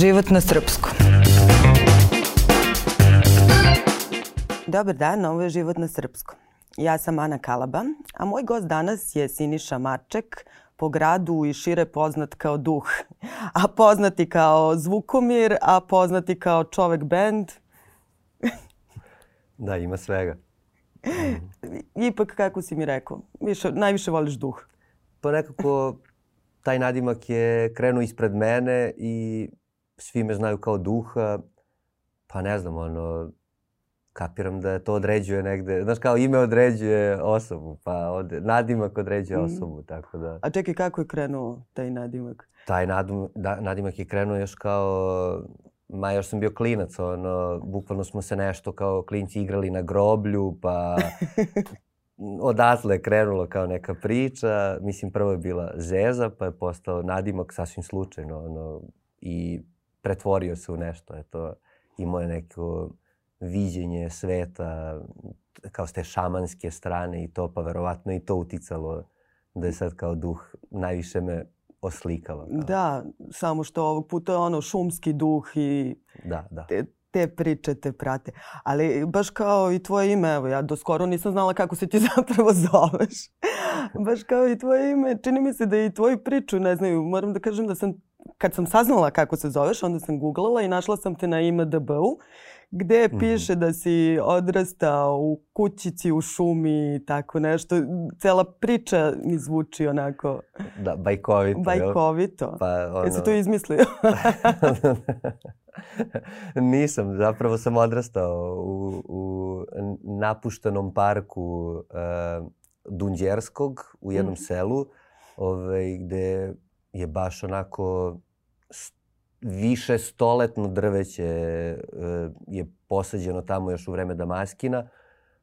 život na srpskom. Dobar dan, ovo je život na srpskom. Ja sam Ana Kalaba, a moj gost danas je Siniša Marček, po gradu i šire poznat kao duh, a poznati kao zvukomir, a poznati kao čovek bend. da, ima svega. Ipak, kako si mi rekao, više, najviše voliš duh. Pa nekako taj nadimak je krenuo ispred mene i svi me znaju kao duha. Pa ne znam, ono, kapiram da to određuje negde, znaš kao ime određuje osobu, pa od, nadimak određuje mm. osobu, tako da. A čekaj, kako je krenuo taj nadimak? Taj nadum, da, nadimak je krenuo još kao, ma još sam bio klinac, ono, bukvalno smo se nešto kao klinci igrali na groblju, pa odatle je krenulo kao neka priča. Mislim, prvo je bila Zeza, pa je postao nadimak sasvim slučajno, ono, i pretvorio se u nešto, eto, imao je neko viđenje sveta kao s te šamanske strane i to, pa verovatno i to uticalo da je sad kao duh najviše me oslikava. Kao. Da, samo što ovog puta je ono šumski duh i da, da. Te, te priče te prate. Ali baš kao i tvoje ime, evo ja do skoro nisam znala kako se ti zapravo zoveš. baš kao i tvoje ime, čini mi se da i tvoju priču ne znaju. Moram da kažem da sam, kad sam saznala kako se zoveš, onda sam googlala i našla sam te na IMDB-u gde mm. piše da si odrastao u kućici u šumi i tako nešto. Cela priča mi zvuči onako... Da, bajkovito. Bajkovito. Pa, ono... Jesi to izmislio? Nisam, zapravo sam odrastao u, u napuštenom parku uh, Dunđerskog u jednom mm. selu ovaj, gde je baš onako više stoletno drveće e, je posađeno tamo još u vreme Damaskina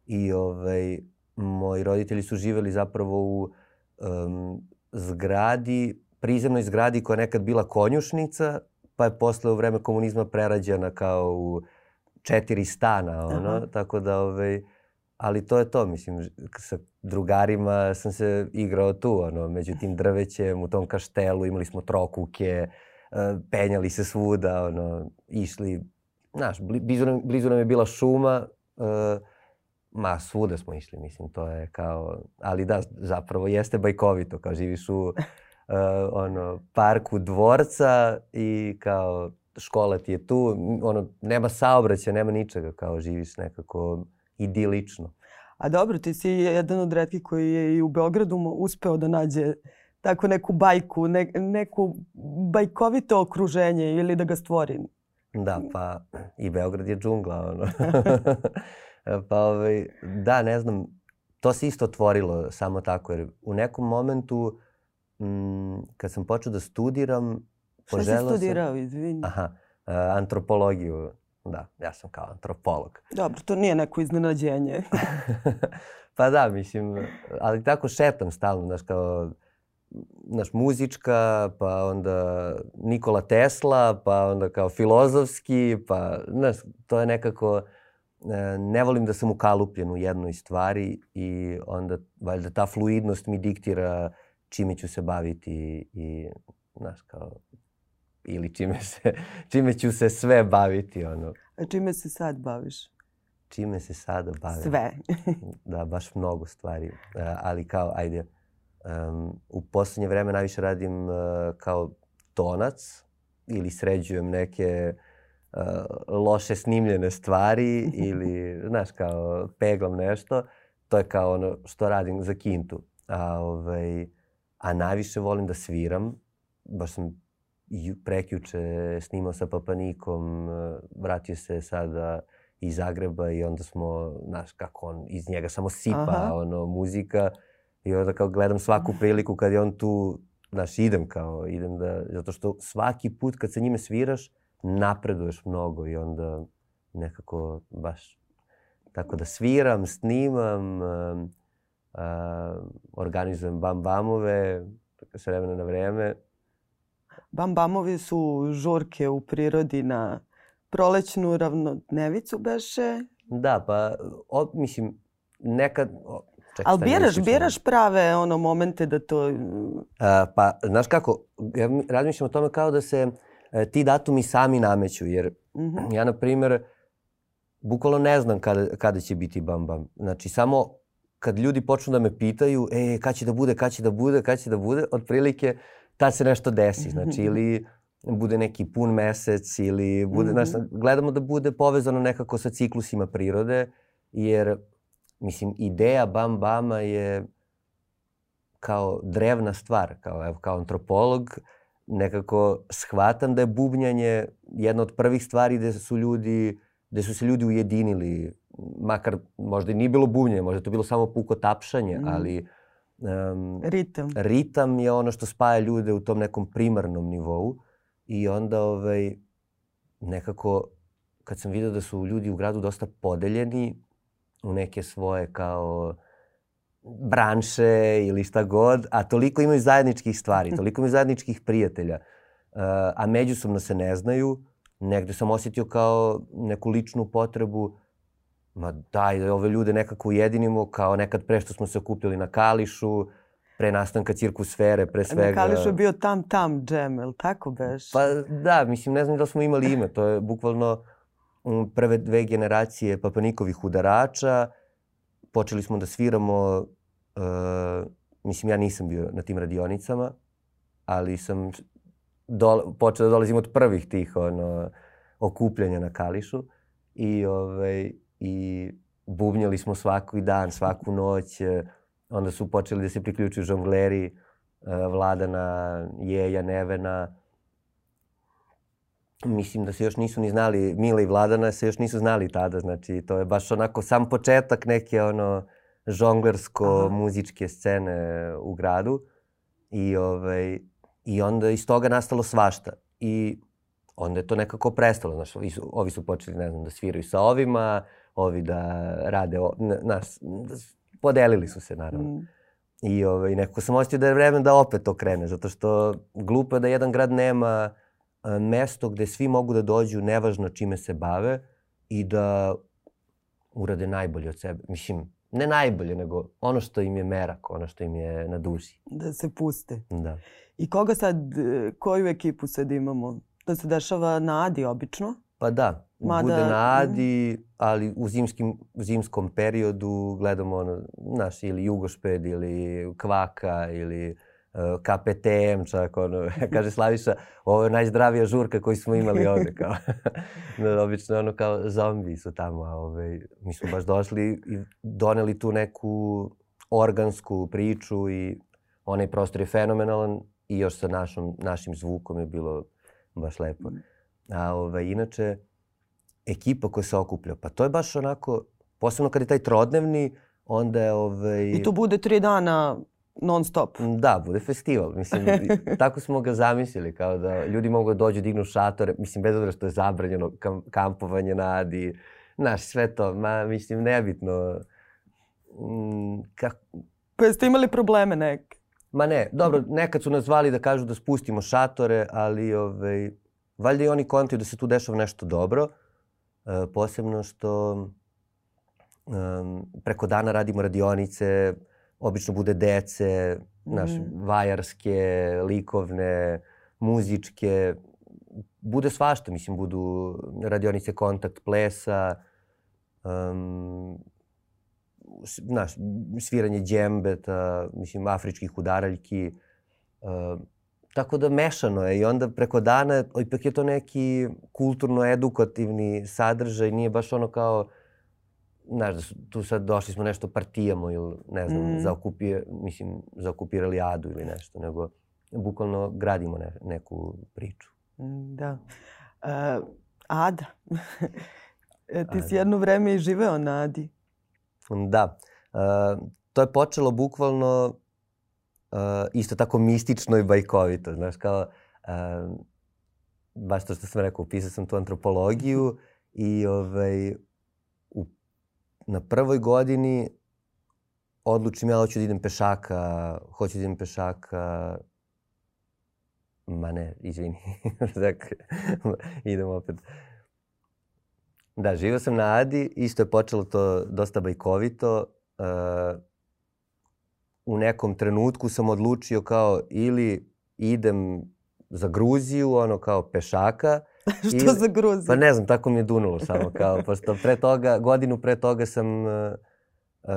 i ovaj, moji roditelji su živeli zapravo u um, zgradi, prizemnoj zgradi koja je nekad bila konjušnica, pa je posle u vreme komunizma prerađena kao u četiri stana, ono, Aha. tako da, ovaj, ali to je to, mislim, sa drugarima sam se igrao tu, ono, među tim drvećem, u tom kaštelu, imali smo trokuke, uh, penjali se svuda, ono, išli, znaš, blizu nam, blizu nam je bila šuma, uh, ma svuda smo išli, mislim, to je kao, ali da, zapravo jeste bajkovito, kao živiš u uh, ono, parku dvorca i kao škola ti je tu, ono, nema saobraćaja, nema ničega, kao živiš nekako idilično. A dobro, ti si jedan od redkih koji je i u Beogradu uspeo da nađe tako neku bajku, ne, neku bajkovito okruženje ili da ga stvori. Da, pa i Beograd je džungla, ono. pa ovaj, da, ne znam, to se isto otvorilo samo tako, jer u nekom momentu m, mm, kad sam počeo da studiram, Šta si studirao, sam, izvini? Aha, uh, antropologiju. Da, ja sam kao antropolog. Dobro, to nije neko iznenađenje. pa da, mislim, ali tako šetam stalno, znaš, kao naš muzička, pa onda Nikola Tesla, pa onda kao filozofski, pa znaš, to je nekako e, ne volim da sam ukalupljen u jednoj stvari i onda valjda ta fluidnost mi diktira čime ću se baviti i znaš kao ili čime se čime ću se sve baviti ono. A čime se sad baviš? Čime se sada bavim? Sve. da, baš mnogo stvari. E, ali kao, ajde, Um, u poslednje vreme najviše radim uh, kao tonac ili sređujem neke uh, loše snimljene stvari ili, znaš, kao peglam nešto. To je kao ono što radim za kintu. A, ovaj, a najviše volim da sviram. Baš sam prekjuče snimao sa Papanikom, uh, vratio se sada iz Zagreba i onda smo, znaš, kako on, iz njega samo sipa Aha. ono, muzika I onda kao gledam svaku priliku kad je on tu, znaš, idem kao, idem da, zato što svaki put kad sa njime sviraš, napreduješ mnogo i onda nekako baš tako da sviram, snimam, uh, uh, organizujem bam bamove s vremena na vreme. Bam bamovi su žurke u prirodi na prolećnu ravnodnevicu beše? Da, pa o, mislim, nekad, Čekaj, Ali biraš, biraš prave ono momente da to... Uh, pa, znaš kako, ja razmišljam o tome kao da se e, ti datumi sami nameću, jer mm -hmm. ja, na primer, bukvalno ne znam kada, kada će biti Bam Bam. Znači, samo kad ljudi počnu da me pitaju, e, kad će da bude, kad će da bude, kad će da bude, otprilike tad se nešto desi. Znači, ili bude neki pun mesec ili bude, mm -hmm. znači, gledamo da bude povezano nekako sa ciklusima prirode, jer, mislim, ideja Bam Bama je kao drevna stvar, kao, evo, kao antropolog, nekako shvatam da je bubnjanje jedna od prvih stvari gde su ljudi, gde su se ljudi ujedinili, makar možda i nije bilo bubnjanje, možda to bilo samo puko tapšanje, mm. ali um, ritam. ritam je ono što spaja ljude u tom nekom primarnom nivou i onda ovaj, nekako kad sam vidio da su ljudi u gradu dosta podeljeni u neke svoje kao branše ili šta god, a toliko imaju zajedničkih stvari, toliko imaju zajedničkih prijatelja, uh, a međusobno se ne znaju, negde sam osjetio kao neku ličnu potrebu, ma daj da ove ljude nekako ujedinimo, kao nekad pre što smo se okupili na Kališu, pre nastanka cirkusfere, pre svega. Na Kališu je bio tam tam džem, ili tako beš? Pa da, mislim, ne znam da smo imali ime, to je bukvalno prve dve generacije Papanikovih udarača, počeli smo da sviramo Uh, mislim, ja nisam bio na tim radionicama, ali sam do, počeo da dolazim od prvih tih ono, okupljanja na Kališu i, ovaj, i bubnjali smo svaki dan, svaku noć. Onda su počeli da se priključuju žongleri, uh, Vladana, Jeja, Nevena. Mislim da se još nisu ni znali, Mila i Vladana se još nisu znali tada, znači to je baš onako sam početak neke ono žonglersko-muzičke scene u gradu i, ovaj, i onda iz toga nastalo svašta. I onda je to nekako prestalo. Znaš, ovi su, ovi su počeli, ne znam, da sviraju sa ovima, ovi da rade, o, znaš, podelili su se naravno. Mm. I ovaj, nekako sam osjetio da je vreme da opet to krene, zato što glupo je da jedan grad nema a, mesto gde svi mogu da dođu, nevažno čime se bave, i da urade najbolje od sebe. Mislim, ne najbolje, nego ono što im je merak, ono što im je na duši. Da se puste. Da. I koga sad, koju ekipu sad imamo? To se dešava na Adi obično? Pa da, Mada... bude na Adi, ali u, zimskim, u zimskom periodu gledamo ono, znaš, ili Jugošped ili Kvaka ili KPTM čak, ono, kaže Slaviša, ovo je najzdravija žurka koju smo imali ovde, kao. no, obično ono kao zombi su tamo, a ove, mi smo baš došli i doneli tu neku organsku priču i onaj prostor je fenomenalan i još sa našom, našim zvukom je bilo baš lepo. A ove, inače, ekipa koja se okuplja, pa to je baš onako, posebno kad je taj trodnevni, onda je... Ovaj... I to bude tri dana non stop. Da, bude festival. Mislim, tako smo ga zamislili, kao da ljudi mogu da dođu, dignu šatore, mislim, bez obzira što je zabranjeno kam, kampovanje na Adi, znaš, sve to, ma, mislim, nebitno. Mm, kak... Pa jeste imali probleme neke? Ma ne, dobro, nekad su nas zvali da kažu da spustimo šatore, ali ovaj, valjda i oni kontaju da se tu dešava nešto dobro, e, posebno što um, preko dana radimo radionice, obično bude dece, mm. naš, vajarske, likovne, muzičke, bude svašta, mislim, budu radionice kontakt plesa, um, naš, sviranje džembeta, mislim, afričkih udaraljki, uh, tako da mešano je i onda preko dana ipak je to neki kulturno-edukativni sadržaj, nije baš ono kao znaš, da su, tu sad došli smo nešto partijamo ili ne znam, mm. zaokupir, mislim, zaokupirali adu ili nešto, nego bukvalno gradimo ne, neku priču. Mm, da. Uh, Ada. E, ti si jedno vreme i živeo na Adi. Da. Uh, to je počelo bukvalno uh, isto tako mistično i bajkovito. Znaš, kao, uh, baš to što sam rekao, upisao sam tu antropologiju i ovaj, na prvoj godini odlučim ja hoću da idem pešaka, hoću da idem pešaka, ma ne, izvini, idem opet. Da, živio sam na Adi, isto je počelo to dosta bajkovito. Uh, u nekom trenutku sam odlučio kao ili idem za Gruziju, ono kao pešaka. Što za Gruziju? Pa ne znam, tako mi je dunulo samo kao, pošto pre toga, godinu pre toga sam uh, uh,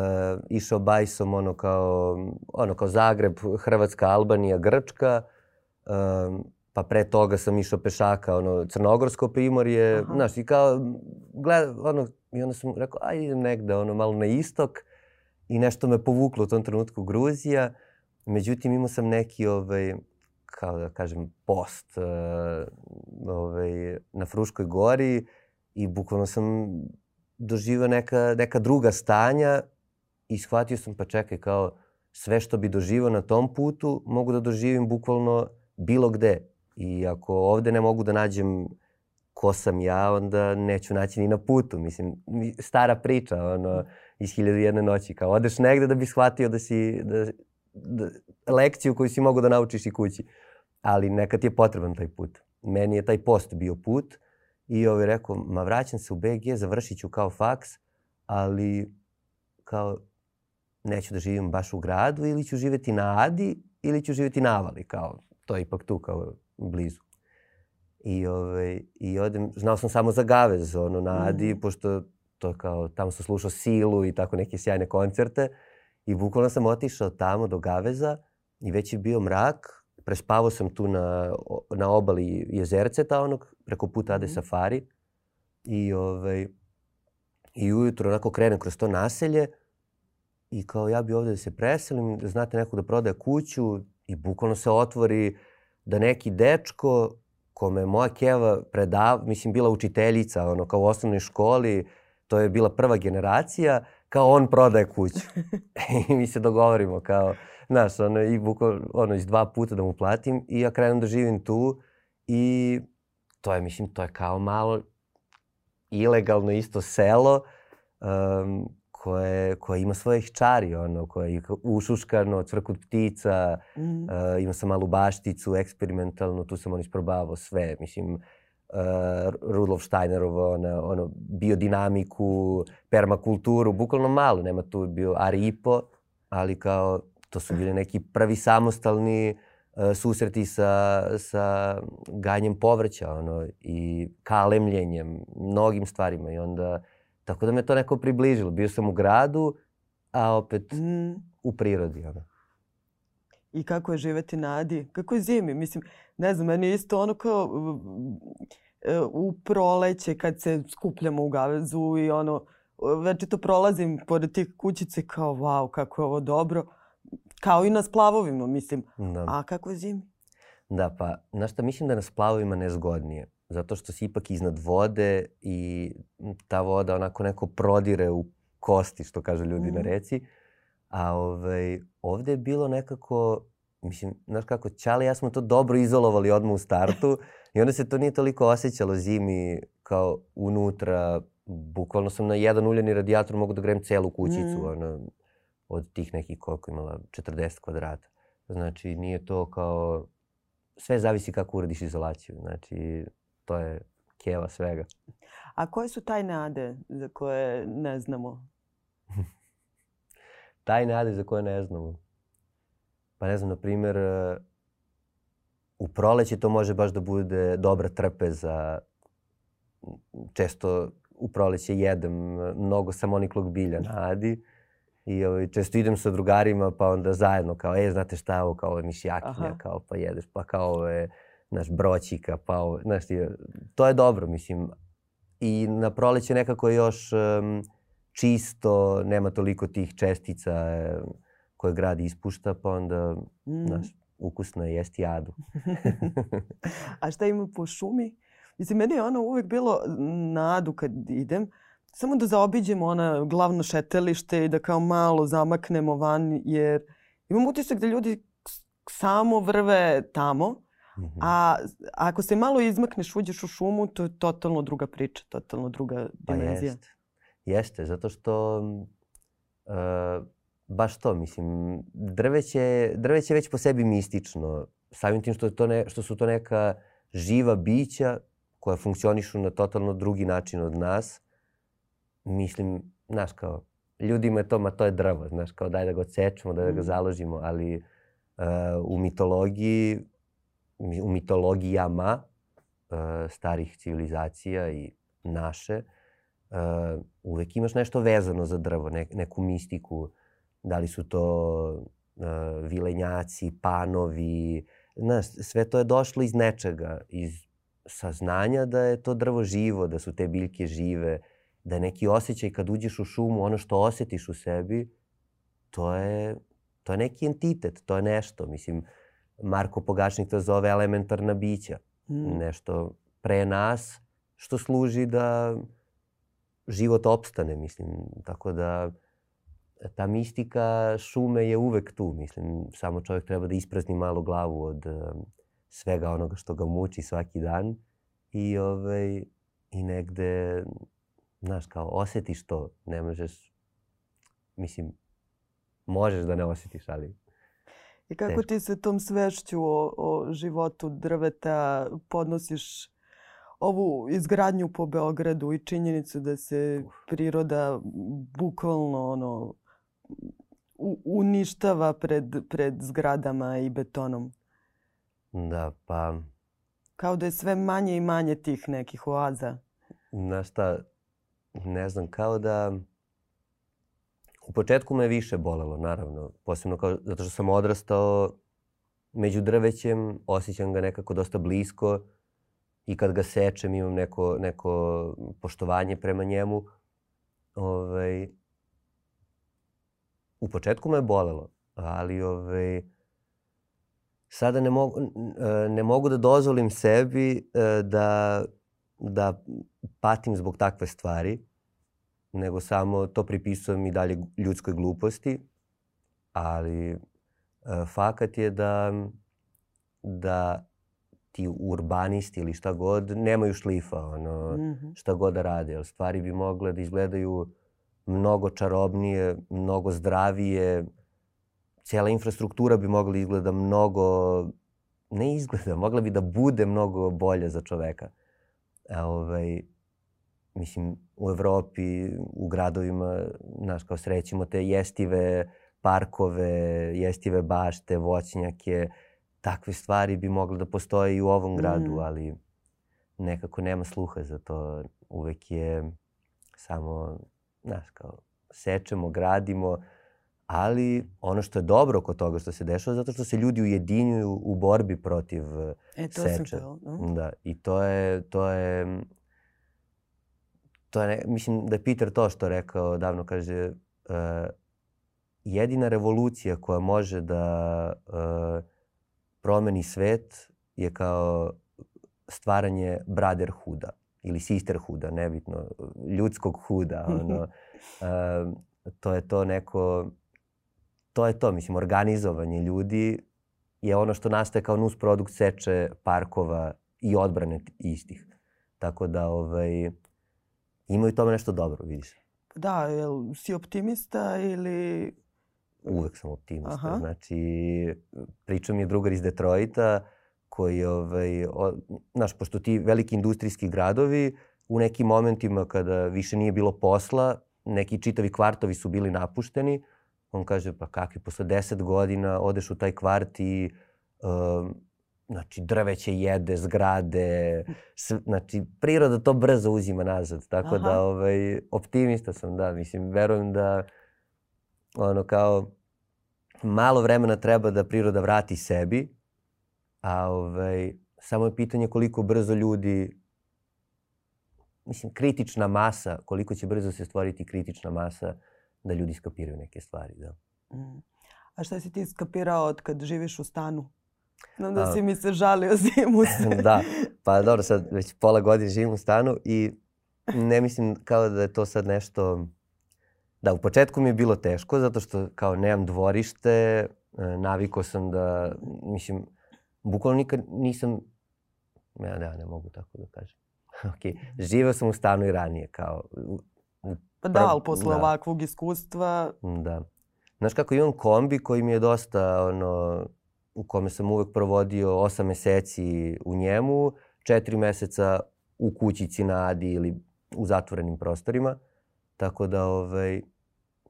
išao bajsom ono kao, ono kao Zagreb, Hrvatska, Albanija, Grčka. Uh, pa pre toga sam išao pešaka, ono, Crnogorsko primorje, Aha. znaš, i kao, gleda, ono, i onda sam rekao, aj idem negde, ono, malo na istok i nešto me povuklo u tom trenutku Gruzija. Međutim, imao sam neki, ovaj, kao da kažem, post uh, ovaj, na Fruškoj gori i bukvalno sam doživao neka, neka druga stanja i shvatio sam, pa čekaj, kao sve što bi doživao na tom putu mogu da doživim bukvalno bilo gde. I ako ovde ne mogu da nađem ko sam ja, onda neću naći ni na putu. Mislim, stara priča, ono, iz hiljadu jedne noći. Kao odeš negde da bi shvatio da si, da, da, lekciju koju si mogu da naučiš i kući. Ali nekad je potreban taj put. Meni je taj post bio put i ovaj rekao, ma vraćam se u BG, završit ću kao faks, ali kao neću da živim baš u gradu ili ću živeti na Adi ili ću živeti na Avali, kao to je ipak tu kao blizu. I, ovaj, i odem, znao sam samo za Gavez, ono, na Adi, mm. pošto to kao, tamo sam slušao Silu i tako neke sjajne koncerte. I bukvalno sam otišao tamo do Gaveza i već je bio mrak. Prespavao sam tu na, na obali jezerceta onog, preko puta Ade mm. Safari. I, ovaj, I ujutro onako krenem kroz to naselje i kao ja bi ovde da se preselim, da znate nekog da prodaje kuću i bukvalno se otvori da neki dečko kome moja keva predav, mislim bila učiteljica ono kao u osnovnoj školi, to je bila prva generacija, kao on prodaje kuću. I mi se dogovorimo kao, znaš, ono, i bukvalno, ono, iz dva puta da mu platim i ja krenem da živim tu i to je, mislim, to je kao malo ilegalno isto selo um, koje, koje ima svojih čari, ono, koje je ušuškano, cvrkut ptica, mm. uh, ima sam malu bašticu, eksperimentalnu, tu sam on isprobavao sve, mislim, uh, Rudolf Steinerovo, ono, ono, biodinamiku, permakulturu, bukvalno malo, nema tu bio Aripo, ali kao, to su bili neki prvi samostalni uh, susreti sa, sa ganjem povrća, ono, i kalemljenjem, mnogim stvarima i onda Tako da me to neko približilo. Bio sam u gradu, a opet mm. u prirodi. Ono. I kako je živeti na Adi? Kako je zimi? Mislim, ne znam, meni je isto ono kao e, u proleće kad se skupljamo u Gavezu i ono, već to prolazim pored tih kućice kao wow, kako je ovo dobro. Kao i na splavovima, mislim. Da. A kako je zimi? Da, pa, znaš šta, mislim da na splavovima nezgodnije zato što si ipak iznad vode i ta voda onako neko prodire u kosti, što kažu ljudi mm. na mhm. reci. A ovaj, ovde je bilo nekako, mislim, znaš kako, Ćale ja smo to dobro izolovali odmah u startu i onda se to nije toliko osjećalo zimi kao unutra. Bukvalno sam na jedan uljeni radijator mogu da grem celu kućicu, mm. ono, od tih nekih koliko imala, 40 kvadrata. Znači, nije to kao, sve zavisi kako uradiš izolaciju. Znači, to je kjeva svega. A koje su tajne ade za koje ne znamo? tajne ade za koje ne znamo? Pa ne znam, na primjer, e, u proleći to može baš da bude dobra trpeza. Često u proleće jedem mnogo samoniklog bilja na adi. I ovaj, često idem sa drugarima pa onda zajedno kao, e, znate šta ovo, kao mišjakinja, kao pa jedeš, pa kao ove, naš broćika, pa ovo, znaš ti, to je dobro, mislim. I na proleće nekako još um, čisto, nema toliko tih čestica um, koje grad ispušta, pa onda, mm. znaš, ukusno je jesti jadu. A šta ima po šumi? Mislim, meni je ono uvek bilo nadu kad idem, samo da zaobiđemo ona glavno šetelište i da kao malo zamaknemo van, jer imam utisak da ljudi samo vrve tamo, -hmm. A ako se malo izmakneš, uđeš u šumu, to je totalno druga priča, totalno druga dimenzija. Pa jeste. Jeste, zato što uh, baš to, mislim, drveće, drveće je već po sebi mistično. Samim tim što, to ne, što su to neka živa bića koja funkcionišu na totalno drugi način od nas. Mislim, znaš kao, ljudima je to, ma to je drvo, znaš, kao daj da ga odsečemo, daj da ga mhm. založimo, ali uh, u mitologiji u mitologijama uh, starih civilizacija i naše, uh, uvek imaš nešto vezano za drvo, ne, neku mistiku. Da li su to uh, vilenjaci, panovi, znaš, sve to je došlo iz nečega, iz saznanja da je to drvo živo, da su te biljke žive, da neki osjećaj kad uđeš u šumu, ono što osjetiš u sebi, to je, to je neki entitet, to je nešto. Mislim, Marko Pogačnik to zove elementarna bića. Mm. Nešto pre nas što služi da život opstane, mislim. Tako da ta mistika šume je uvek tu, mislim. Samo čovjek treba da isprazni malo glavu od um, svega onoga što ga muči svaki dan i, ovaj, i negde, znaš, kao osjetiš to, ne možeš, mislim, možeš da ne osjetiš, ali I kako teško. ti se tom svešću o, o životu drveta podnosiš ovu izgradnju po Beogradu i činjenicu da se priroda bukvalno ono uništava pred, pred zgradama i betonom? Da, pa... Kao da je sve manje i manje tih nekih oaza. Znaš šta, ne znam, kao da U početku me više bolelo, naravno. Posebno kao, zato što sam odrastao među drvećem, osjećam ga nekako dosta blisko i kad ga sečem imam neko, neko poštovanje prema njemu. Ovaj, u početku me je bolelo, ali ovaj, sada ne mogu, ne mogu da dozvolim sebi eh, da, da patim zbog takve stvari nego samo to pripisujem i dalje ljudskoj gluposti, ali e, fakat je da, da ti urbanisti ili šta god nemaju šlifa, ono, mm -hmm. šta god da rade. Jer stvari bi mogle da izgledaju mnogo čarobnije, mnogo zdravije. Cijela infrastruktura bi mogla da izgleda mnogo, ne izgleda, mogla bi da bude mnogo bolje za čoveka. Ovaj, mislim, u Evropi, u gradovima, znaš, kao srećimo te jestive parkove, jestive bašte, voćnjake, takve stvari bi mogle da postoje i u ovom gradu, mm. ali nekako nema sluha za to. Uvek je samo, znaš, kao sečemo, gradimo, ali ono što je dobro kod toga što se dešava zato što se ljudi ujedinjuju u borbi protiv e, to seče. Sam no? Da, i to je, to je to je, ne, mislim da je Peter to što rekao davno, kaže, uh, jedina revolucija koja može da uh, promeni svet je kao stvaranje brotherhooda ili sisterhooda, nebitno, ljudskog huda. Ono, uh, to je to neko, to je to, mislim, organizovanje ljudi je ono što nastaje kao nus produkt seče parkova i odbrane istih. Tako da, ovaj, Ima i tome nešto dobro, vidiš. Da, jel si optimista ili... Uvek sam optimista. Aha. Znači, pričao mi je drugar iz Detroita koji, ovaj, o, znaš, pošto ti veliki industrijski gradovi u nekim momentima kada više nije bilo posla, neki čitavi kvartovi su bili napušteni, on kaže, pa kakvi, posle deset godina odeš u taj kvart i um, znači drveće jede, zgrade, s, znači priroda to brzo uzima nazad. Tako da, Aha. da ovaj, optimista sam, da, mislim, verujem da ono kao malo vremena treba da priroda vrati sebi, a ovaj, samo je pitanje koliko brzo ljudi mislim, kritična masa, koliko će brzo se stvoriti kritična masa da ljudi skapiraju neke stvari. Da. Mm. A šta si ti skapirao od kad živiš u stanu? Znam da si mi se žalio zimu se. da, pa dobro, sad već pola godine živim u stanu i ne mislim kao da je to sad nešto... Da, u početku mi je bilo teško zato što kao nemam dvorište, e, naviko sam da, mislim, bukvalno nikad nisam, ja da, ne mogu tako da kažem. ok, živeo sam u stanu i ranije, kao... Pa da, ali posle da. ovakvog iskustva... Da. Znaš kako imam kombi koji mi je dosta, ono, u kome sam uvek provodio osam meseci u njemu, četiri meseca u kućici na Adi ili u zatvorenim prostorima. Tako da ovaj,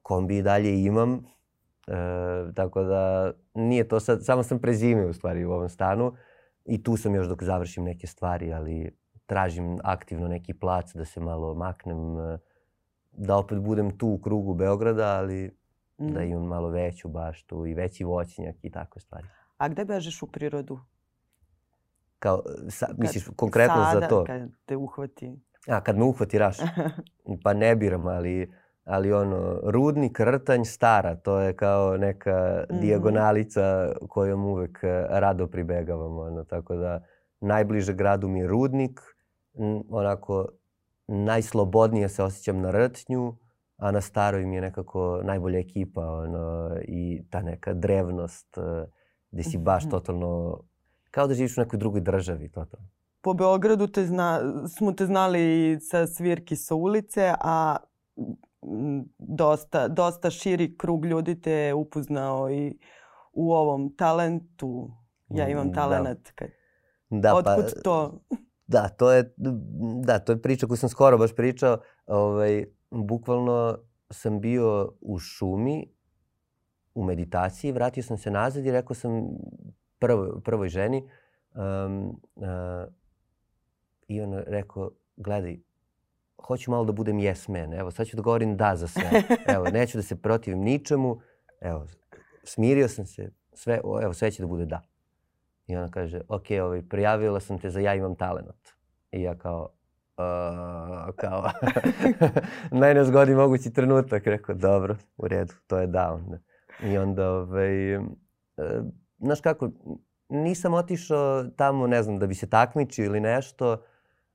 kombi i dalje imam. E, tako da nije to sad, samo sam prezimio u stvari u ovom stanu. I tu sam još dok završim neke stvari, ali tražim aktivno neki plac da se malo maknem, e, da opet budem tu u krugu Beograda, ali mm. da imam malo veću baštu i veći voćnjak i tako stvari. A gde bežeš u prirodu? Kao, sa, misliš konkretno sada, za to? Kad te uhvati. A, kad me uhvati raš. pa ne biram, ali, ali ono, rudnik, rtanj, stara, to je kao neka mm. dijagonalica kojom uvek e, rado pribegavam. Ono, tako da najbliže gradu mi je rudnik, onako najslobodnije se osjećam na rtnju, a na staroj mi je nekako najbolja ekipa ono, i ta neka drevnost e, gde si baš mhm. totalno, kao da živiš u nekoj drugoj državi. Totalno. Po Beogradu te zna, smo te znali sa svirki sa ulice, a dosta, dosta širi krug ljudi te je upoznao i u ovom talentu. Ja imam mm, talenat. Da. Kad... Da, Otkud pa, to? Da, to je, da, to je priča koju sam skoro baš pričao. Ovaj, bukvalno sam bio u šumi, u meditaciji, vratio sam se nazad i rekao sam prvo, prvoj ženi um, uh, i on rekao, gledaj, hoću malo da budem yes man, evo sad ću da govorim da za sve, evo neću da se protivim ničemu, evo smirio sam se, sve, evo sve će da bude da. I ona kaže, ok, ovaj, prijavila sam te za ja imam talent. I ja kao, uh, kao, najnezgodniji mogući trenutak. Rekao, dobro, u redu, to je da onda. I onda, ovaj, uh, znaš kako, nisam otišao tamo, ne znam, da bi se takmičio ili nešto.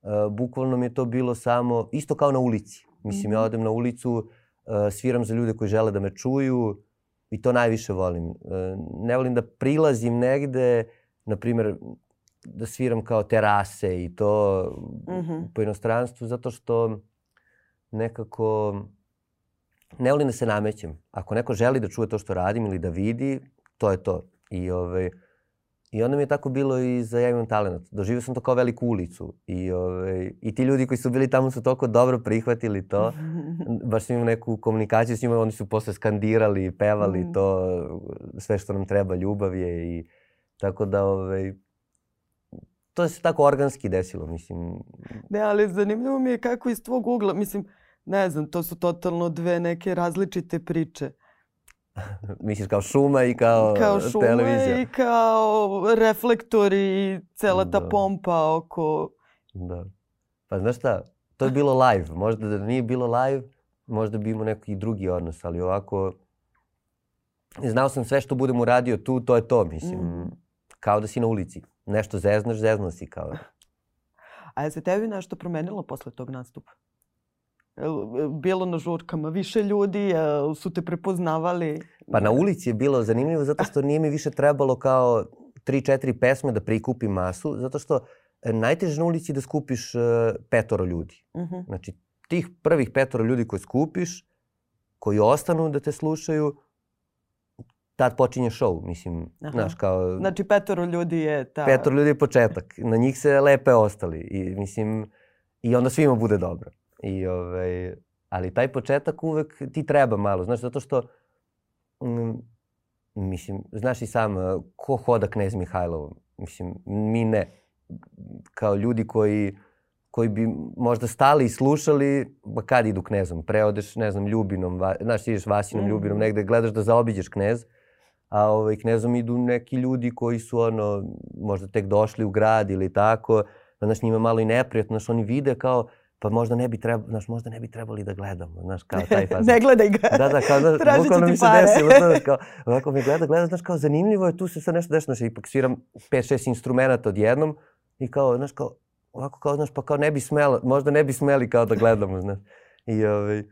Uh, bukvalno mi je to bilo samo, isto kao na ulici. Mislim, ja mhm. odem na ulicu, uh, sviram za ljude koji žele da me čuju i to najviše volim. Uh, ne volim da prilazim negde, na primjer, da sviram kao terase i to mm -hmm. po inostranstvu zato što nekako ne volim da se namećem. Ako neko želi da čuje to što radim ili da vidi, to je to. I, ovaj, I onda mi je tako bilo i za Ja imam talent. Doživio sam to kao veliku ulicu. I, ovaj, I ti ljudi koji su bili tamo su toliko dobro prihvatili to. Baš sam imao neku komunikaciju s njima, oni su posle skandirali, pevali mm. to, sve što nam treba, ljubav je i Tako da, ovaj, to se tako organski desilo, mislim. Ne, ali zanimljivo mi je kako iz tvog ugla, mislim, ne znam, to su totalno dve neke različite priče. Misliš kao šuma i kao, kao šuma televizija? i kao reflektori i cela ta da. pompa oko... Da. Pa znaš šta, to je bilo live. Možda da nije bilo live, možda bi imao neki drugi odnos, ali ovako... Znao sam sve što budem uradio tu, to je to, mislim. Mm kao da si na ulici. Nešto zeznaš, zezno si kao. A je se tebi nešto promenilo posle tog nastupa? Bilo na žurkama više ljudi, su te prepoznavali? Pa na ulici je bilo zanimljivo zato što nije mi više trebalo kao tri, četiri pesme da prikupim masu, zato što e, najteže na ulici da skupiš e, petoro ljudi. Uh mhm. -huh. Znači, tih prvih petoro ljudi koje skupiš, koji ostanu da te slušaju, tad počinje show, mislim, Aha. znaš, kao... Znači petoro ljudi je ta... Petoro ljudi je početak, na njih se lepe ostali i mislim, i onda svima bude dobro. I ovaj, ali taj početak uvek ti treba malo, znaš, zato što, mm, mislim, znaš i sam, ko hoda knez Mihajlov? Mislim, mi ne. Kao ljudi koji, koji bi možda stali i slušali, ba kad idu knezom? Pre odeš, ne znam, Ljubinom, va, znaš, ideš Vasinom, mm. Ljubinom, negde gledaš da zaobiđeš knez, a ovaj, knezom idu neki ljudi koji su ono, možda tek došli u grad ili tako, znaš, njima malo i neprijatno, znaš, oni vide kao, pa možda ne bi trebali, znaš, možda ne bi trebali da gledamo, znaš, kao taj faz. ne gledaj ga. Da, da, kao, da, bukvalno mi se desilo, znaš, kao, ovako mi gleda, gleda, znaš, kao, zanimljivo je, tu se sad nešto dešava, znaš, ipak sviram 5-6 instrumenta odjednom i kao, znaš, kao, ovako kao, znaš, pa kao ne bi smela, možda ne bi smeli kao da gledamo, znaš. I, ovaj,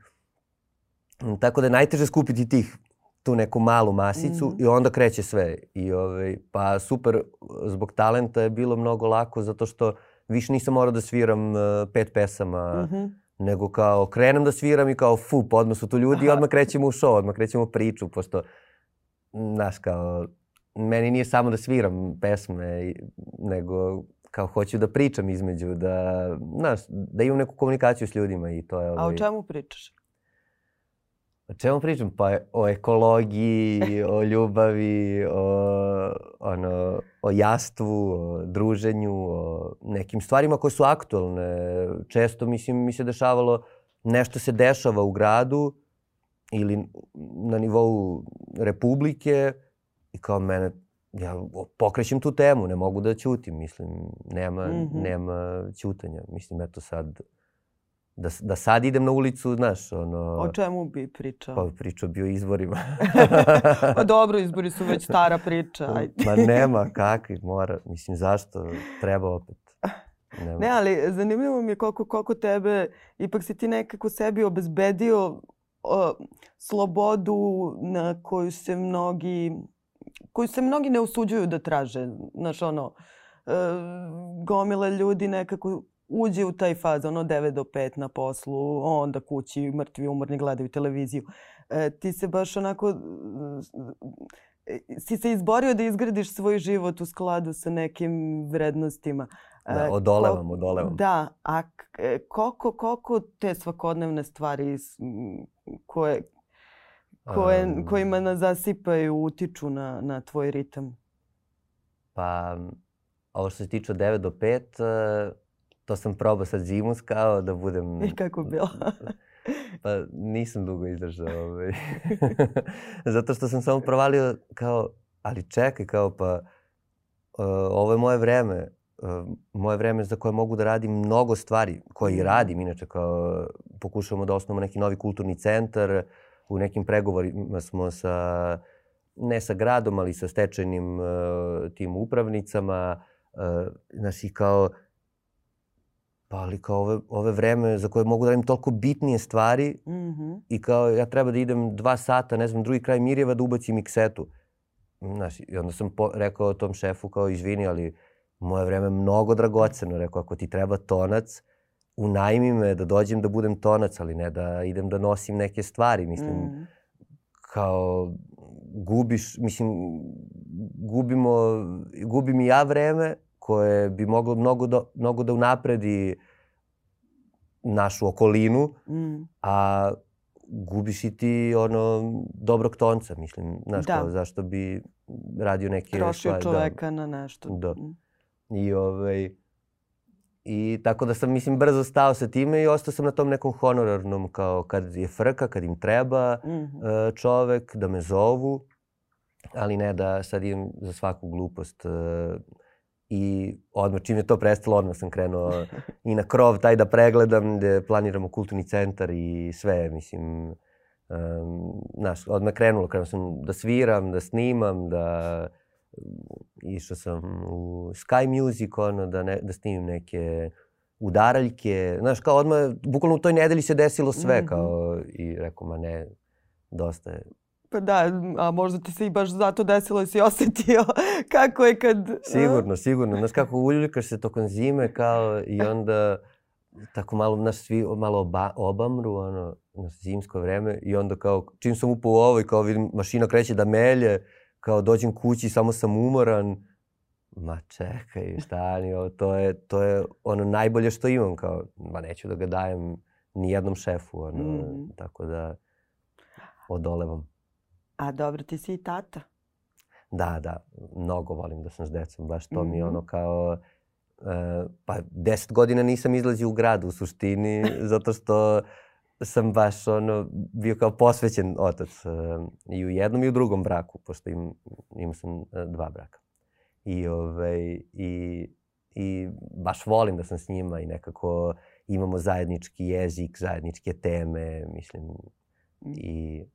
tako da je najteže skupiti tih tu neku malu masicu mm. i onda kreće sve. I ovaj, pa super, zbog talenta je bilo mnogo lako zato što više nisam morao da sviram uh, pet pesama, mm -hmm. nego kao krenem da sviram i kao fu, pa odmah su tu ljudi Aha. i odmah krećemo u show, odmah krećemo u priču, pošto, znaš, kao, meni nije samo da sviram pesme, nego kao hoću da pričam između, da, znaš, da imam neku komunikaciju s ljudima i to je... Ovaj... A o ovaj čemu pričaš? O čemu pričam? Pa o ekologiji, o ljubavi, o, ono, o jastvu, o druženju, o nekim stvarima koje su aktualne. Često, mislim, mi se dešavalo, nešto se dešava u gradu ili na nivou republike i kao mene, ja pokrećem tu temu, ne mogu da ćutim, mislim, nema, mm -hmm. nema ćutanja. Mislim, eto sad, da, da sad idem na ulicu, znaš, ono... O čemu bi pričao? Pa pričao bi o izborima. pa dobro, izbori su već stara priča. Ajde. Ma nema, kakvi, mora. Mislim, zašto? Treba opet. Nema. Ne, ali zanimljivo mi je koliko, koliko tebe, ipak si ti nekako sebi obezbedio o, slobodu na koju se mnogi koju se mnogi ne usuđuju da traže. Znaš, ono, gomila ljudi nekako uđe u taj faz, ono 9 do 5 na poslu, onda kući, mrtvi, umorni, gledaju televiziju. E, ti se baš onako, e, si se izborio da izgradiš svoj život u skladu sa nekim vrednostima. Da, odolevam, odolevam. Da, a e, koliko, koliko te svakodnevne stvari koje, koje, um, kojima nas zasipaju utiču na, na tvoj ritam? Pa, ovo što se tiče od 9 do 5, to sam probao sa Zimus kao da budem... I kako bilo? pa nisam dugo izdržao. Ovaj. Zato što sam samo provalio kao, ali čekaj, kao pa, uh, ovo je moje vreme. Uh, moje vreme za koje mogu da radim mnogo stvari, koje mm. radim. Inače, kao, pokušavamo da osnovamo neki novi kulturni centar. U nekim pregovorima smo sa, ne sa gradom, ali sa stečajnim uh, tim upravnicama. Uh, znaš, i kao, Pa ali kao ove, ove vreme za koje mogu da radim toliko bitnije stvari mm -hmm. i kao ja treba da idem dva sata, ne znam, drugi kraj Mirjeva da ubacim iksetu. Znaš, i onda sam po, rekao tom šefu kao izvini, ali moje vreme je mnogo dragoceno. Rekao, ako ti treba tonac, unajmi me da dođem da budem tonac, ali ne da idem da nosim neke stvari. Mislim, mm. kao gubiš, mislim, gubimo, gubim i ja vreme, koje bi moglo mnogo da, mnogo da unapredi našu okolinu, mm. a gubiš i ti ono dobrog tonca, mislim, znaš da. kao, zašto bi radio neke Trošio stvari. čoveka da. na nešto. Da. Mm. I ovaj, I tako da sam, mislim, brzo stao sa time i ostao sam na tom nekom honorarnom, kao kad je frka, kad im treba mm -hmm. čovek, da me zovu, ali ne da sad idem za svaku glupost I odmah čim je to prestalo, odmah sam krenuo i na krov taj da pregledam gde planiramo kulturni centar i sve, mislim, um, znaš, odmah krenulo, krenuo sam da sviram, da snimam, da išao sam u Sky Music, ono, da, ne, da snimim neke udaraljke, znaš, kao odmah, bukvalno u toj nedelji se desilo sve, mm -hmm. kao, i rekao, ma ne, dosta je Pa da, a možda ti se i baš zato desilo i si osetio kako je kad... Sigurno, sigurno. Znaš kako uljulikaš se tokom zime kao i onda tako malo, znaš, svi malo oba, obamru, ono, na zimsko vreme i onda kao, čim sam upao u ovo i kao vidim mašina kreće da melje, kao dođem kući, samo sam umoran, ma čekaj, šta ni ovo, to je, to je ono najbolje što imam, kao, ma neću da ga dajem ni jednom šefu, ono, mm. tako da odolevam. A dobro, ti si i tata. Da, da. Mnogo volim da sam s decom. Baš to mm -hmm. mi je ono mhm. kao... Uh, pa deset godina nisam izlazio u grad u suštini, zato što sam baš ono, bio kao posvećen otac uh, i u jednom i u drugom braku, pošto im, imao sam uh, dva braka. I, ovaj, i, I baš volim da sam s njima i nekako imamo zajednički jezik, zajedničke teme, mislim, mm. i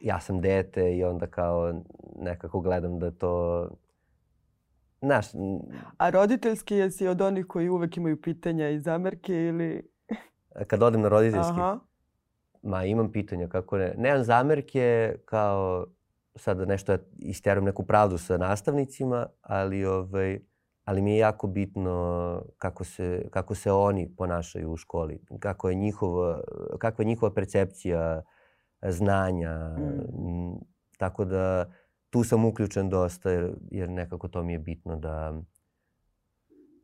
ja sam dete i onda kao nekako gledam da to Znaš... A roditeljski jesi od onih koji uvek imaju pitanja i zamerke ili... Kad odem na roditeljski? Aha. Ma imam pitanja, kako ne. Nemam zamerke kao sada nešto ja isteram neku pravdu sa nastavnicima, ali, ovaj, ali mi je jako bitno kako se, kako se oni ponašaju u školi. Kako je njihova, kakva je njihova percepcija uh, znanja. Mm. Tako da tu sam uključen dosta jer, jer nekako to mi je bitno da...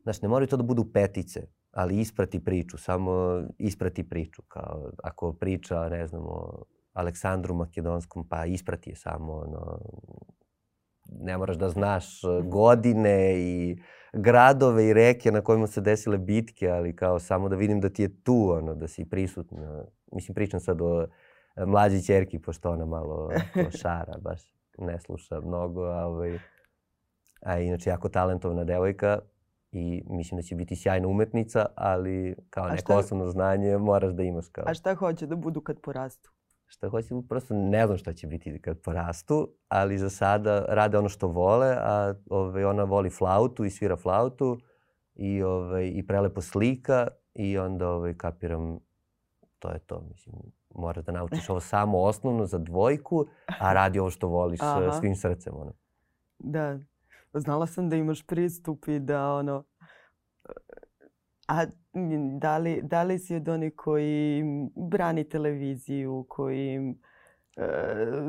Znaš, ne moraju to da budu petice, ali isprati priču, samo isprati priču. Kao ako priča, ne znam, o Aleksandru Makedonskom, pa isprati je samo ono, ne moraš da znaš godine i gradove i reke na kojima se desile bitke, ali kao samo da vidim da ti je tu, ono, da si prisutna. Mislim, pričam sad o mlađi čerki, pošto ona malo šara, baš ne sluša mnogo, a, ovaj, a inače jako talentovna devojka i mislim da će biti sjajna umetnica, ali kao neko šta... osnovno znanje moraš da imaš. Kao. A šta hoće da budu kad porastu? Šta hoće, prosto ne znam šta će biti kad porastu, ali za sada rade ono što vole, a ovaj, ona voli flautu i svira flautu i, ovaj, i prelepo slika i onda ovaj, kapiram to je to. Mislim, moraš da naučiš ovo samo osnovno za dvojku, a radi ovo što voliš Aha. svim srcem. Ono. Da. Znala sam da imaš pristup i da ono... A da li, da li si od onih koji brani televiziju, koji e,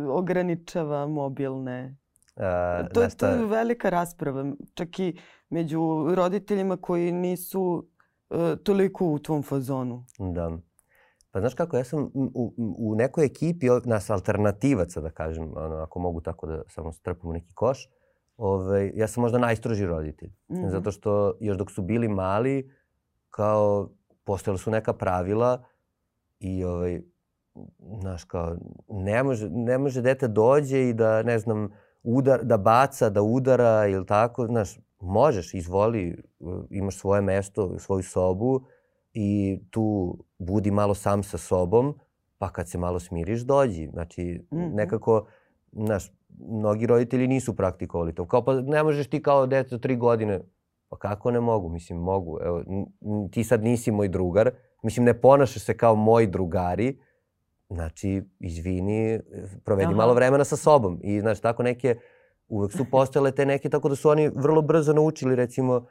ograničava mobilne? A, to, to je velika rasprava. Čak i među roditeljima koji nisu e, toliko u tvom fazonu. Da. Pa znaš kako, ja sam u, u nekoj ekipi nas alternativaca, da kažem, ono, ako mogu tako da samo strpam u neki koš, ovaj, ja sam možda najstroži roditelj. Mm -hmm. Zato što još dok su bili mali, kao postojala su neka pravila i ovaj, znaš, kao, ne može, ne može dete dođe i da, ne znam, udar, da baca, da udara ili tako, znaš, možeš, izvoli, imaš svoje mesto, svoju sobu i tu budi malo sam sa sobom, pa kad se malo smiriš, dođi. Znači, mm -hmm. nekako, znaš, mnogi roditelji nisu praktikovali to. Kao, pa ne možeš ti kao dete tri godine, Pa kako ne mogu? Mislim, mogu. Evo, ti sad nisi moj drugar. Mislim, ne ponašaš se kao moji drugari. Znači, izvini, provedi Aha. malo vremena sa sobom. I, znaš, tako neke, uvek su postojale te neke, tako da su oni vrlo brzo naučili, recimo,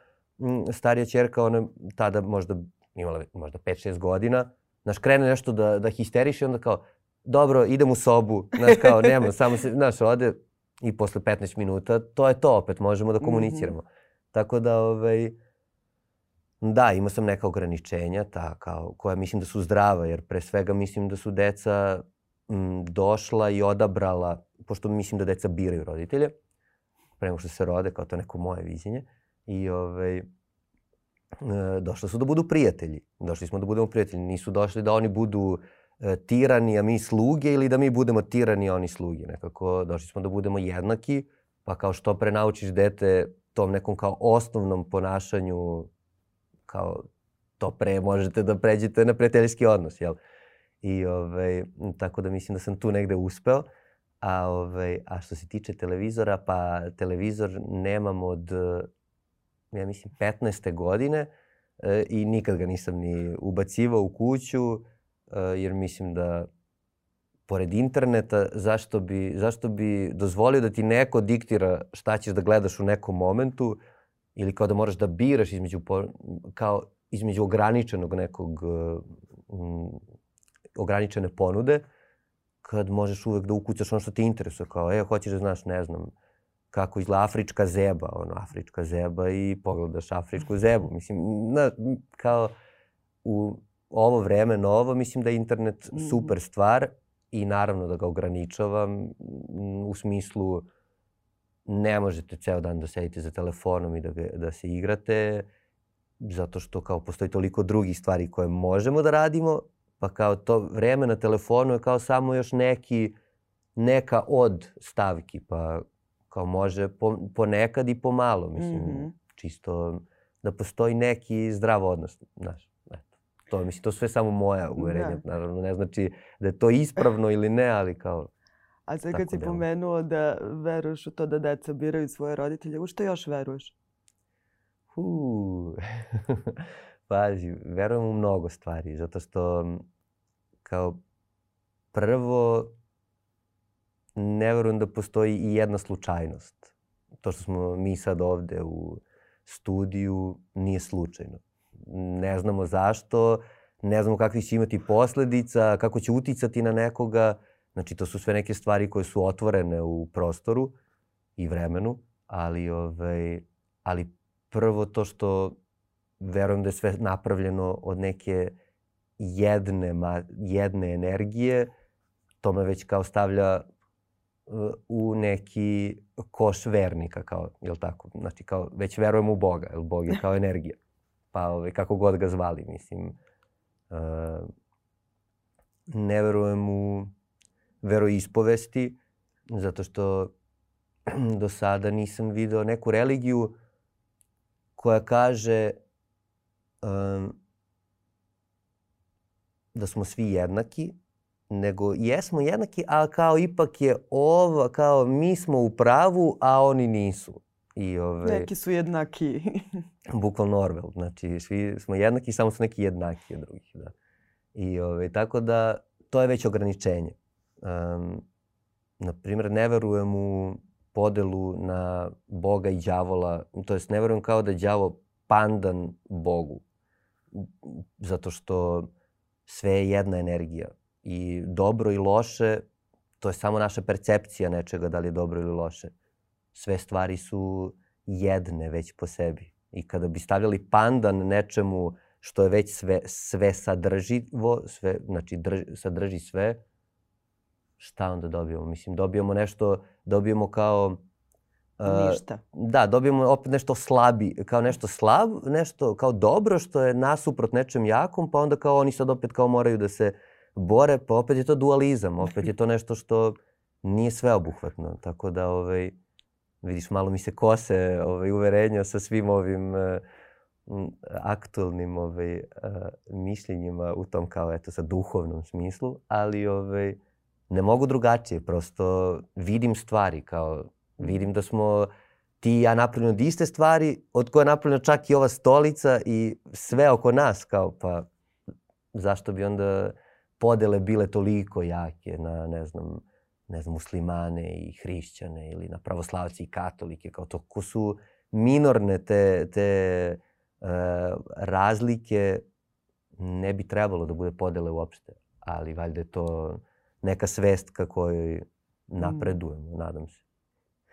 starija čerka, ona tada možda imala možda 5-6 godina, znaš, krene nešto da, da histeriše, onda kao, dobro, idem u sobu, znaš, kao, nema, samo se, znaš, ode i posle 15 minuta, to je to opet, možemo da mhm. komuniciramo. Mm -hmm. Tako da, ovaj, da, imao sam neka ograničenja ta, kao, koja mislim da su zdrava, jer pre svega mislim da su deca m, došla i odabrala, pošto mislim da deca biraju roditelje, pre nego što se rode, kao to neko moje viđenje, i ovaj, došli su da budu prijatelji. Došli smo da budemo prijatelji. Nisu došli da oni budu e, tirani, a mi sluge, ili da mi budemo tirani, a oni sluge. Nekako došli smo da budemo jednaki, pa kao što pre naučiš dete tom nekom kao osnovnom ponašanju kao to pre možete da pređete na prijateljski odnos, jel? I ovaj, tako da mislim da sam tu negde uspeo. A, ovaj, a što se tiče televizora, pa televizor nemam od, ja mislim, 15. godine e, i nikad ga nisam ni ubacivao u kuću, e, jer mislim da pored interneta, zašto bi, zašto bi dozvolio da ti neko diktira šta ćeš da gledaš u nekom momentu ili kao da moraš da biraš između, kao između ograničenog nekog, um, ograničene ponude, kad možeš uvek da ukucaš ono što te interesuje, kao, e, hoćeš da znaš, ne znam, kako izgleda afrička zeba, ono, afrička zeba i pogledaš afričku zebu. Mislim, na, kao u ovo vreme novo, mislim da je internet mm. super stvar i naravno da ga ograničavam u smislu ne možete ceo dan da sedite za telefonom i da, ga, da se igrate zato što kao postoji toliko drugih stvari koje možemo da radimo pa kao to vreme na telefonu je kao samo još neki neka od stavki pa kao može po, ponekad i pomalo mislim mm -hmm. čisto da postoji neki zdrav odnos znaš to. Mislim, to sve samo moja uverenja. Da. Naravno, ne znači da je to ispravno ili ne, ali kao... A sad kad si delo. pomenuo da veruješ u to da deca biraju svoje roditelje, u što još veruješ? Huu. Pazi, verujem u mnogo stvari, zato što kao prvo ne verujem da postoji i jedna slučajnost. To što smo mi sad ovde u studiju nije slučajno ne znamo zašto, ne znamo kakvi će imati posledica, kako će uticati na nekoga. Znači, to su sve neke stvari koje su otvorene u prostoru i vremenu, ali, ovaj, ali prvo to što verujem da je sve napravljeno od neke jedne, jedne energije to me već kao stavlja u neki koš vernika, kao, jel tako? Znači, kao, već verujem u Boga, jel Bog je kao energija. Pa, ovaj, kako god ga zvali, mislim. Uh, ne verujem u veroispovesti, zato što do sada nisam video neku religiju koja kaže um, da smo svi jednaki, nego jesmo jednaki, ali kao ipak je ovo, kao mi smo u pravu, a oni nisu. I ove, neki su jednaki. bukvalno Orwell, znači svi smo jednaki, samo su neki jednaki od drugih. Da. I ove, tako da to je već ograničenje. Um, naprimjer, ne verujem u podelu na Boga i đavola, to jest ne verujem kao da je đavo pandan Bogu, zato što sve je jedna energija i dobro i loše, to je samo naša percepcija nečega da li je dobro ili loše. Sve stvari su jedne već po sebi. I kada bi stavljali pandan nečemu što je već sve, sve sadrživo, sve, znači drž, sadrži sve, šta onda dobijemo? Mislim, dobijemo nešto, dobijemo kao... Uh, Ništa. Da, dobijemo opet nešto slabi, kao nešto slab, nešto kao dobro što je nasuprot nečem jakom, pa onda kao oni sad opet kao moraju da se bore, pa opet je to dualizam, opet je to nešto što nije sveobuhvatno. Tako da, ovaj, vidiš, malo mi se kose ovaj, uverenja sa svim ovim uh, aktualnim ovaj, uh, mišljenjima u tom kao, eto, sa duhovnom smislu, ali ovaj, ne mogu drugačije, prosto vidim stvari, kao vidim da smo ti i ja napravljeni od iste stvari, od koje je napravljena čak i ova stolica i sve oko nas, kao pa zašto bi onda podele bile toliko jake na, ne znam, ne znam, muslimane i hrišćane ili na pravoslavci i katolike, kao to ko su minorne te, te uh, razlike, ne bi trebalo da bude podele uopšte. Ali valjda je to neka svest ka kojoj mm. napredujemo, nadam se.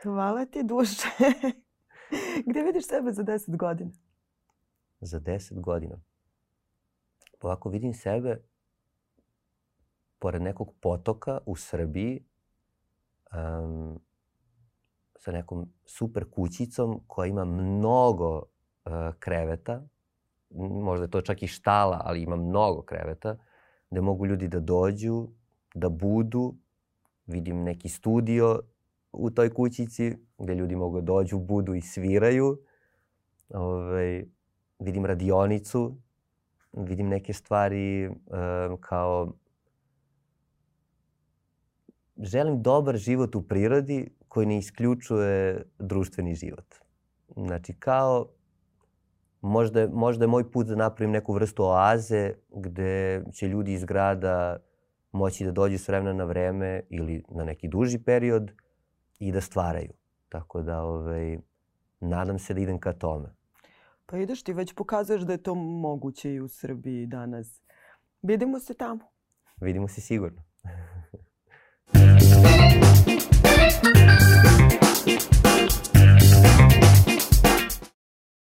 Hvala ti duše. Gde vidiš sebe za 10 godina? Za 10 godina? Ovako vidim sebe pored nekog potoka u Srbiji um, sa nekom super kućicom koja ima mnogo uh, kreveta. Možda je to čak i štala, ali ima mnogo kreveta gde mogu ljudi da dođu, da budu. Vidim neki studio u toj kućici gde ljudi mogu da dođu, budu i sviraju. Ove, ovaj, vidim radionicu, vidim neke stvari um, kao želim dobar život u prirodi koji ne isključuje društveni život. Znači kao možda, možda je moj put da napravim neku vrstu oaze gde će ljudi iz grada moći da dođu s vremena na vreme ili na neki duži period i da stvaraju. Tako da ovaj, nadam se da idem ka tome. Pa ideš ti već pokazuješ da je to moguće i u Srbiji danas. Vidimo se tamo. Vidimo se sigurno. Thank you.